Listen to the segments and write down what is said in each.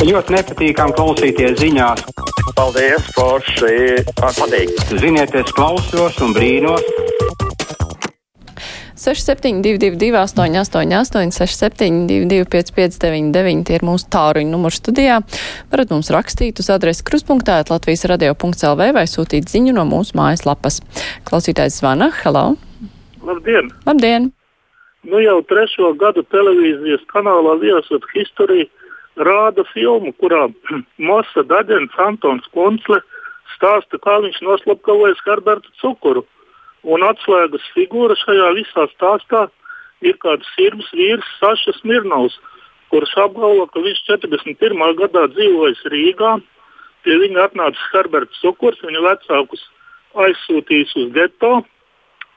Ļoti nepatīkami klausīties ziņās. Paldies, forši. Man patīk. Ziniet, es klausos un brīnos. 6722, 888, 672, 559, tie ir mūsu tāruņu numuru studijā. Varat mums rakstīt uz adresi krustpunktā, Latvijas radio.lv vai sūtīt ziņu no mūsu mājaslapas. Klausītājs zvana. Hello! Labdien! Labdien! Nu jau trešo gadu televīzijas kanālā Viesot History rāda filmu, kurā Mosa Daģens Antons Kunsle stāsta, kā viņš noslapkavojas Herberta cukuru. Un atslēgas figūra šajā visā stāstā ir kāds sirds vīrs Saša Smirnovs, kurš apgalvo, ka viņš 41. gadā dzīvojis Rīgā. Pie viņa atnāca Herberts Cukurs, viņa vecākus aizsūtījis uz geto,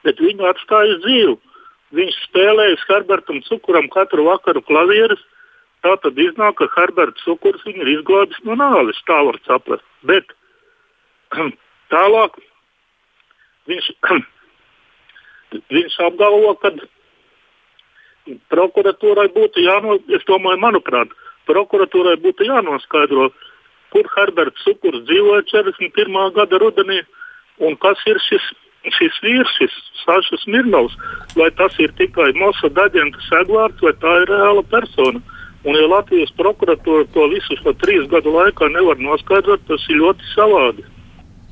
bet viņu atstāja dzīvu. Viņš spēlēja Herbertam Cukuram katru vakaru klavierus. Tā tad iznāk, ka Herberts Cukurs viņu ir izglābis no nāves. Tā var saprast. Bet tālāk viņš, viņš apgalvo, ka prokuratūrai būtu jānoskaidro, es domāju, manuprāt, prokuratūrai būtu jānoskaidro, kur Herberts Cukurs dzīvoja 41. gada rudenī un kas ir šis, šis vīrs, šis Sašas Mirnovs. Vai tas ir tikai Mossad aģenta segvārds vai tā ir reāla persona. Un, ja Latvijas prokuratūra to visu šo trīs gadu laikā nevar noskaidrot, tas ir ļoti savādi.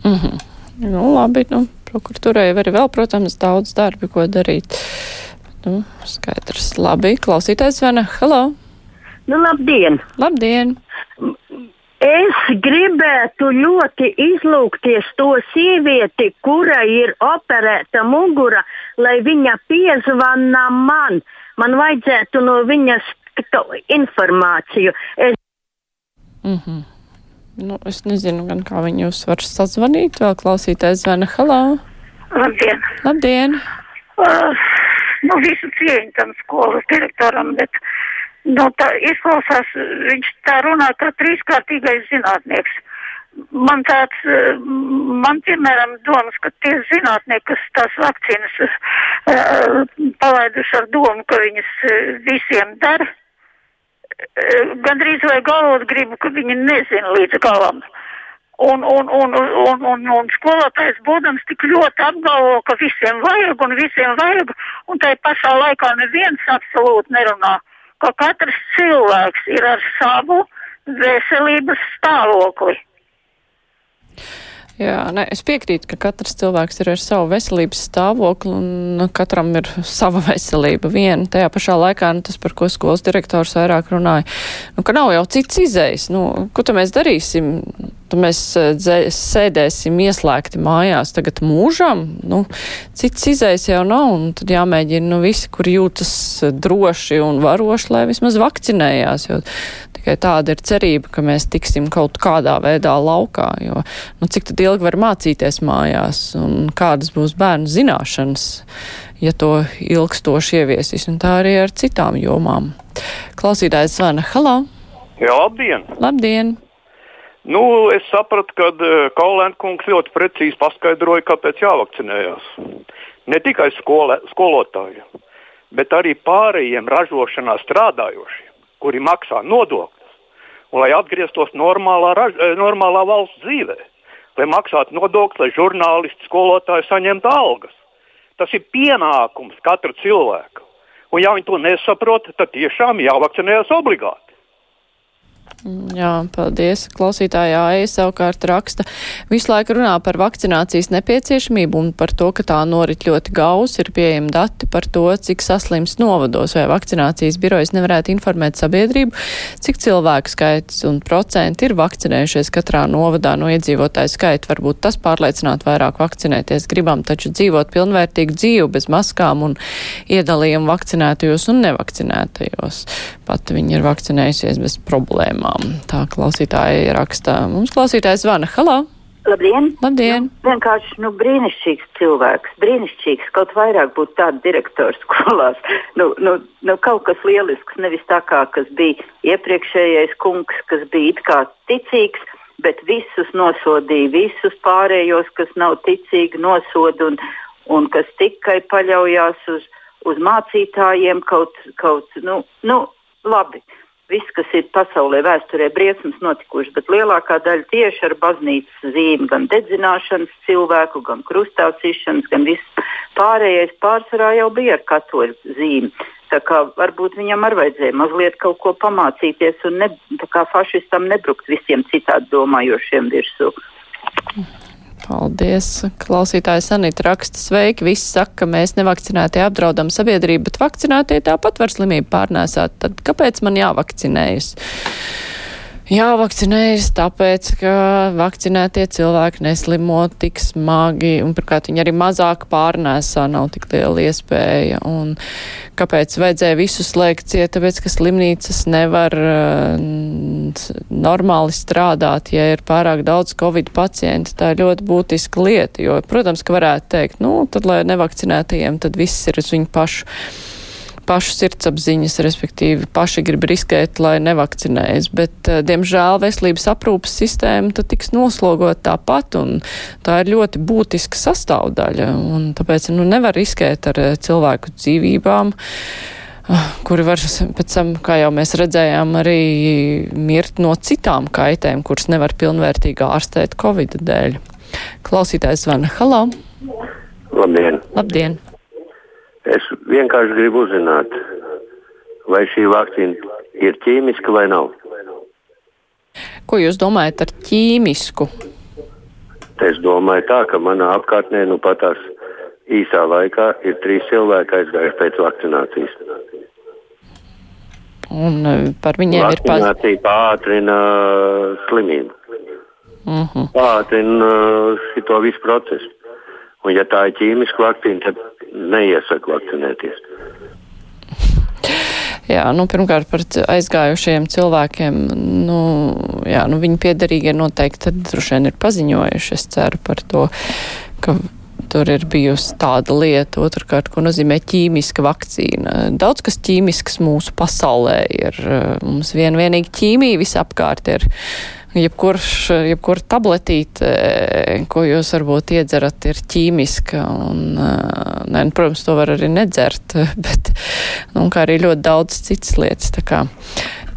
Mm -hmm. Nu, labi, nu, prokuratūrai jau ir vēl, protams, daudz darbi, ko darīt. Nu, skaidrs. Labi, klausītājs zvana. Halo! Nu, labdien! Labdien! Es gribētu ļoti izlūgties to sievieti, kura ir operēta mugura, lai viņa piezvana man. Man vajadzētu no viņas informāciju. Es... Mm -hmm. nu, es nezinu, gan kā viņu jūs var sazvanīt. Vēl klausītājs zvana. Halo! Labdien! Labdien! Uh, nu, visu cieņu tam skolas direktoram, bet nu, tā izklausās, viņš tā runā kā trīskārtīgais zinātnieks. Man tāds, man piemēram domas, ka tie zinātnieki, kas tās vakcīnas uh, palaiduši ar domu, ka viņas visiem dara, gandrīz vai galvot gribu, ka viņi nezina līdz galam. Un, un, un, un, un, un skolotājs būdams tik ļoti apgalvo, ka visiem vajag un visiem vajag, un tai pašā laikā neviens absolūti nerunā, ka katrs cilvēks ir ar savu veselības stāvokli. Jā, ne, es piekrītu, ka katrs cilvēks ir ar savu veselības stāvokli un nu, katram ir sava veselība viena. Tajā pašā laikā nu, tas, par ko skolas direktors vairāk runāja, nu, ka nav jau cits izējis. Nu, ko tad mēs darīsim? Tad mēs dzē, sēdēsim ieslēgti mājās tagad mūžam. Nu, cits izējis jau nav un tad jāmēģina nu, visi, kur jūtas droši un varoši, lai vismaz vakcinējās. Jo tikai tāda ir cerība, ka mēs tiksim kaut kādā veidā laukā. Jo, nu, cik tad ilgi var mācīties mājās un kādas būs bērnu zināšanas, ja to ilgstoši ieviesīs, un tā arī ar citām jomām. Klausītājs zvana Halo! Jā, labdien! Labdien! Nu, es sapratu, ka uh, Kaulēna kungs ļoti precīzi paskaidroja, kāpēc jāvakcinējās. Ne tikai skole, skolotājiem, bet arī pārējiem ražošanā strādājošiem, kuri maksā nodokļus, un lai atgrieztos normālā, raž, normālā valsts dzīvē, lai maksātu nodokļus, lai žurnālisti, skolotāji saņemtu algas. Tas ir pienākums katra cilvēka. Un, ja viņi to nesaprot, tad tiešām jāvakcinējas obligāti. Jā, paldies. Klausītājā Aija savukārt raksta, visu laiku runā par vakcinācijas nepieciešamību un par to, ka tā norit ļoti gaus, ir pieejami dati par to, cik saslims novados, vai vakcinācijas birojas nevarētu informēt sabiedrību, cik cilvēku skaits un procenti ir vakcinējušies katrā novadā no iedzīvotāju skaita. Varbūt tas pārliecināt vairāk vakcinēties. Gribam taču dzīvot pilnvērtīgu dzīvi bez maskām un iedalījumu vakcinētajos un nevakcinētajos. Pat viņi ir vakcinējusies bez problēmām tēmām. Tā klausītāja raksta. Mums klausītājs zvana. Halo! Labdien! Labdien. Nu, vienkārši nu, brīnišķīgs cilvēks. Brīnišķīgs. Kaut vairāk būtu tāds direktors skolās. Nu, nu, nu, kaut kas lielisks. Nevis tā kā kas bija iepriekšējais kungs, kas bija it kā ticīgs, bet visus nosodīja, visus pārējos, kas nav ticīgi, nosoda un, un kas tikai paļaujas uz, uz mācītājiem kaut, kaut nu, nu, labi. Viss, kas ir pasaulē vēsturē briesmas notikušas, bet lielākā daļa tieši ar baznīcas zīmi, gan dedzināšanas cilvēku, gan krustāsīšanas, gan viss pārējais pārsvarā jau bija ar katoļu zīmi. Tā kā varbūt viņam arī vajadzēja mazliet kaut ko pamācīties un ne, fašistam nebrukt visiem citādi domājošiem virsū. Paldies. Klausītājs Anita raksta sveiki. Visi saka, ka mēs nevakcinētie apdraudam sabiedrību, bet vakcinētie tāpat var slimību pārnēsāt. Tad kāpēc man jāvakcinējas? Jāvakcinējas, tāpēc, ka vakcinētie cilvēki neslimo tik smagi, un pirmkārt viņi arī mazāk pārnēsā, nav tik liela iespēja. Un kāpēc vajadzēja visu slēgt ciet, tāpēc, ka slimnīcas nevar uh, normāli strādāt, ja ir pārāk daudz covid pacienti. Tā ir ļoti būtiska lieta, jo, protams, ka varētu teikt, nu, tad, lai nevakcinētajiem, tad viss ir uz viņu pašu pašu sirdsapziņas, respektīvi paši grib riskēt, lai nevakcinējas, bet, eh, diemžēl, veselības aprūpas sistēma tad tiks noslogot tāpat, un tā ir ļoti būtiska sastāvdaļa, un tāpēc, nu, nevar riskēt ar eh, cilvēku dzīvībām ah, kuri var pēc tam, kā jau mēs redzējām, arī mirt no citām kaitēm, kuras nevar pilnvērtīgi ārstēt Covid dēļ. Klausītājs zvana. Halo! Labdien! Labdien! Es vienkārši gribu uzzināt, vai šī vakcīna ir ķīmiska vai nav. Ko jūs domājat ar ķīmisku? Es domāju tā, ka manā apkārtnē nu patās īsā laikā ir trīs cilvēki aizgājuši pēc vakcinācijas. Un e, par viņiem ir paz... Vakcinācija pātrina slimību. Uh Mhm. -huh. Pātrina šo visu procesu. Un ja tā ir ķīmiska vakcīna, tad neiesaku vakcinēties. Jā, nu, pirmkārt par aizgājušiem cilvēkiem, nu, jā, nu, viņi piederīgi ir noteikti, tad droši vien ir paziņojuši, es ceru par to, ka tur ir bijusi tāda lieta, otrkārt, ko nozīmē ķīmiska vakcīna. Daudz kas ķīmisks mūsu pasaulē ir, mums vien vienīgi ķīmija visapkārt ir jebkurš, jebkura tabletīte, ko jūs varbūt iedzerat, ir ķīmiska. Un, ne, nu, protams, to var arī nedzert, bet nu, arī ļoti daudz citas lietas.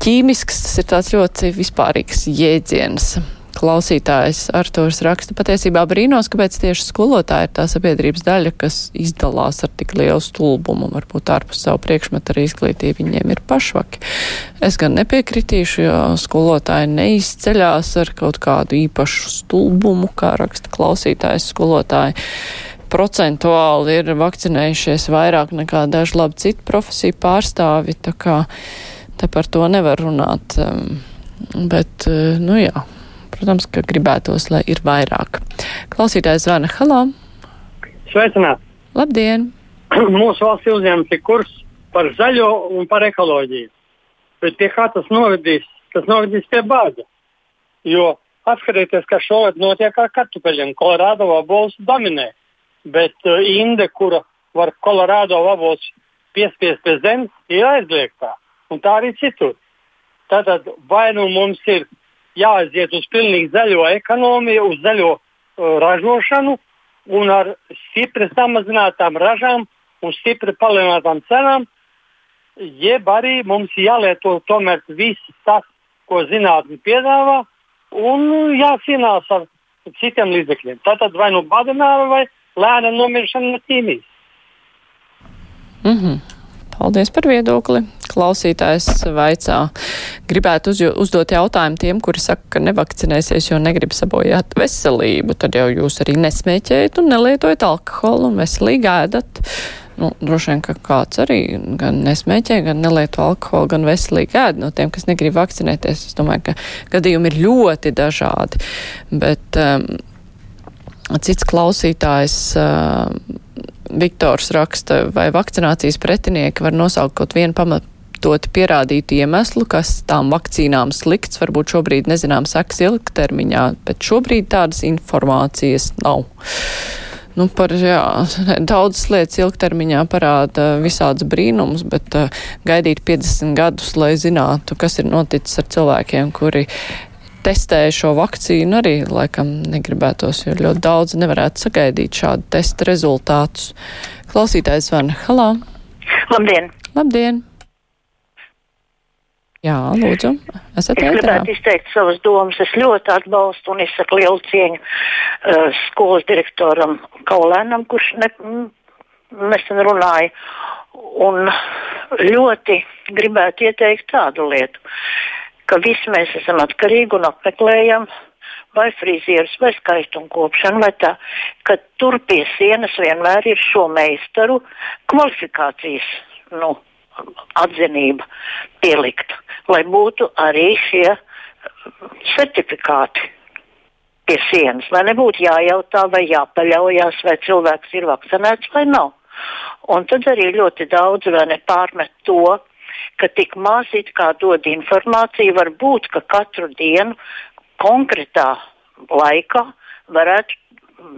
Ķīmisks tas ir tāds ļoti vispārīgs jēdziens. Klausītājs Artūrs raksta patiesībā brīnos, kāpēc tieši skolotāji ir tā sabiedrības daļa, kas izdalās ar tik lielu stulbumu, varbūt ārpus savu priekšmetu arī izglītību viņiem ir pašvaki. Es gan nepiekritīšu, jo skolotāji neizceļās ar kaut kādu īpašu stulbumu, kā raksta klausītājs skolotāji procentuāli ir vakcinējušies vairāk nekā daži labi citu profesiju pārstāvi, tā kā te par to nevar runāt. Bet, nu jā, protams, ka gribētos, lai ir vairāk. Klausītājs zvana Halā. Sveicināt! Labdien! Mūsu valstī uzņemts ir kurs par zaļo un par ekoloģiju. Bet pie kā tas novedīs? Tas novedīs pie bāda. Jo atcerieties, ka šogad notiek ar kartupeļiem. Kolorādo vabols dominē. Bet uh, inde, kura var Kolorādo vabols piespiest pie zemes, ir aizliegtā. Un tā arī citur. Tātad vai nu mums ir jāaiziet uz pilnīgi zaļo ekonomiju, uz zaļo uh, ražošanu un ar stipri samazinātām ražām un stipri palielinātām cenām, jeb arī mums jālieto tomēr viss tas, ko zinātnē piedāvā, un jācīnās ar citiem līdzekļiem. Tātad vai nu badināšana, vai lēna nomiršana no ķīmijas. Mm -hmm. Paldies par viedokli. Klausītājs vaicā, gribētu uz, uzdot jautājumu tiem, kuri saka, ka nevakcinēsies, jo negrib sabojāt veselību. Tad jau jūs arī nesmēķējat un nelietojat alkoholu un veselīgi ēdat. Nu, droši vien, ka kāds arī gan nesmēķē, gan nelieto alkoholu, gan veselīgi ēd no tiem, kas negrib vakcinēties. Es domāju, ka gadījumi ir ļoti dažādi. Bet um, cits klausītājs. Uh, Viktors raksta, vai vakcinācijas pretinieki var nosaukt kaut vienu pamatoti pierādītu iemeslu, kas tām vakcīnām slikts, varbūt šobrīd nezinām seks ilgtermiņā, bet šobrīd tādas informācijas nav. Nu, par jā, daudzas lietas ilgtermiņā parāda visādas brīnums, bet uh, gaidīt 50 gadus, lai zinātu, kas ir noticis ar cilvēkiem, kuri testēja šo vakcīnu, arī laikam negribētos, jo ļoti daudz nevarētu sagaidīt šādu testa rezultātus. Klausītājs van Halā. Labdien! Labdien! Jā, lūdzu, esat Es gribētu izteikt savas domas. Es ļoti atbalstu un izsaku lielu cieņu uh, skolas direktoram Kaulēnam, kurš ne, nesen runāja. Un ļoti gribētu ieteikt tādu lietu, ka visi mēs esam atkarīgi un apmeklējam vai frizierus, vai skaistumu kopšanu, vai tā, ka tur pie sienas vienmēr ir šo meistaru kvalifikācijas nu, atzinība pielikta, lai būtu arī šie certifikāti pie sienas, lai nebūtu jājautā vai jāpaļaujas, vai cilvēks ir vakcinēts vai nav. Un tad arī ļoti daudz vai nepārmet to, ka tik maz it kā dod informāciju, var būt, ka katru dienu konkrētā laikā varētu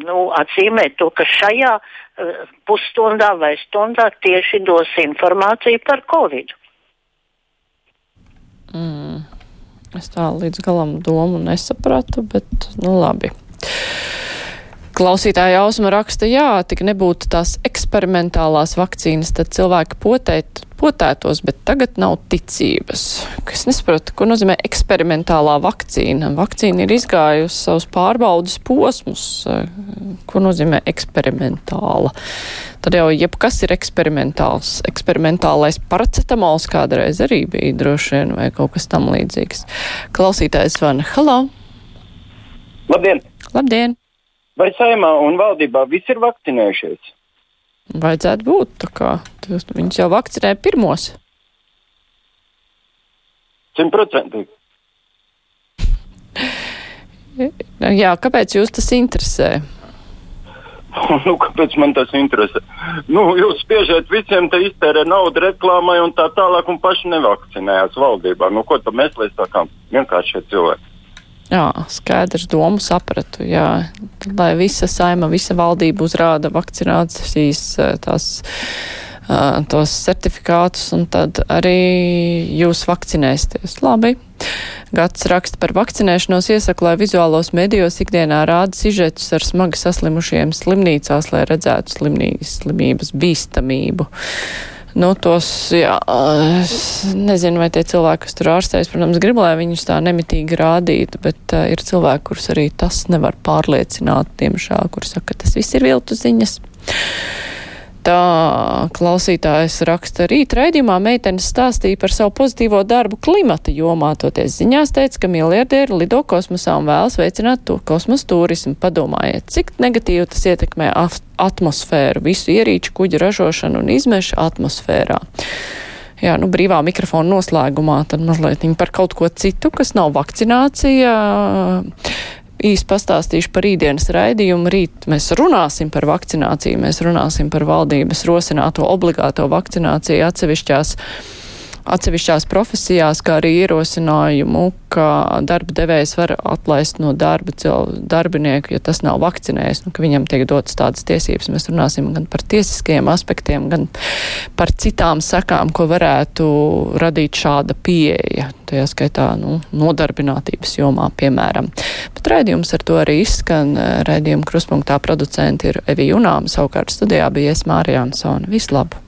nu, atzīmēt to, ka šajā uh, pusstundā vai stundā tieši dos informāciju par Covid. Mm. Es tā līdz galam domu nesapratu, bet nu labi. Klausītāja Ausma raksta, jā, tik nebūtu tās eksperimentālās vakcīnas, tad cilvēki potēt, potētos, bet tagad nav ticības. Es nesaprotu, ko nozīmē eksperimentālā vakcīna. Vakcīna ir izgājusi savus pārbaudas posmus. Ko nozīmē eksperimentāla? Tad jau jebkas ir eksperimentāls. Eksperimentālais paracetamols kādreiz arī bija droši vien vai kaut kas tam līdzīgs. Klausītājs Vana, halo! Labdien! Labdien! Vai saimā un valdībā visi ir vakcinējušies? Vajadzētu būt tā kā. Viņus jau vakcinēja pirmos. Simtprocentīgi. Jā, kāpēc jūs tas interesē? nu, kāpēc man tas interesē? Nu, jūs spiežat visiem te iztērē naudu reklāmai un tā tālāk, un paši nevakcinējās valdībā. Nu, ko tad mēs lai sakām? Vienkārši šie cilvēki. Jā, skaidrs domu sapratu. Jā, lai visa saima, visa valdība uzrāda vakcinācijas tās, tos certifikātus, un tad arī jūs vakcinēsieties. Labi. Gads raksta par vakcinēšanos iesaku, lai vizuālos medijos ikdienā rāda sižetus ar smagi saslimušiem slimnīcās, lai redzētu slimnības, slimības bīstamību. Nu, tos, jā, es nezinu, vai tie cilvēki, kas tur ārstējas, protams, grib, lai viņus tā nemitīgi rādītu, bet uh, ir cilvēki, kurus arī tas nevar pārliecināt, diemžēl, kur saka, ka tas viss ir viltu ziņas. Tā klausītājs raksta rīt raidījumā meitenes stāstīja par savu pozitīvo darbu klimata jomā. Toties ziņās teica, ka miljardieri lido kosmosā un vēlas veicināt to kosmosa turismu. Padomājiet, cik negatīvi tas ietekmē atmosfēru, visu ierīču kuģu ražošanu un izmešu atmosfērā. Jā, nu brīvā mikrofona noslēgumā tad mazliet par kaut ko citu, kas nav vakcinācija īsti pastāstīšu par rītdienas raidījumu. Rīt mēs runāsim par vakcināciju, mēs runāsim par valdības rosināto obligāto vakcināciju atsevišķās, atsevišķās profesijās, kā arī ierosinājumu, ka darba devējs var atlaist no darba darbinieku, ja tas nav vakcinējis, nu, ka viņam tiek dotas tādas tiesības. Mēs runāsim gan par tiesiskajiem aspektiem, gan par citām sakām, ko varētu radīt šāda pieeja tajā skaitā nu, nodarbinātības jomā, piemēram. Bet raidījums ar to arī izskan. Raidījuma kruspunktā producenti ir Evi Junām, savukārt studijā bija Es Mārija Ansona. Vislabāk!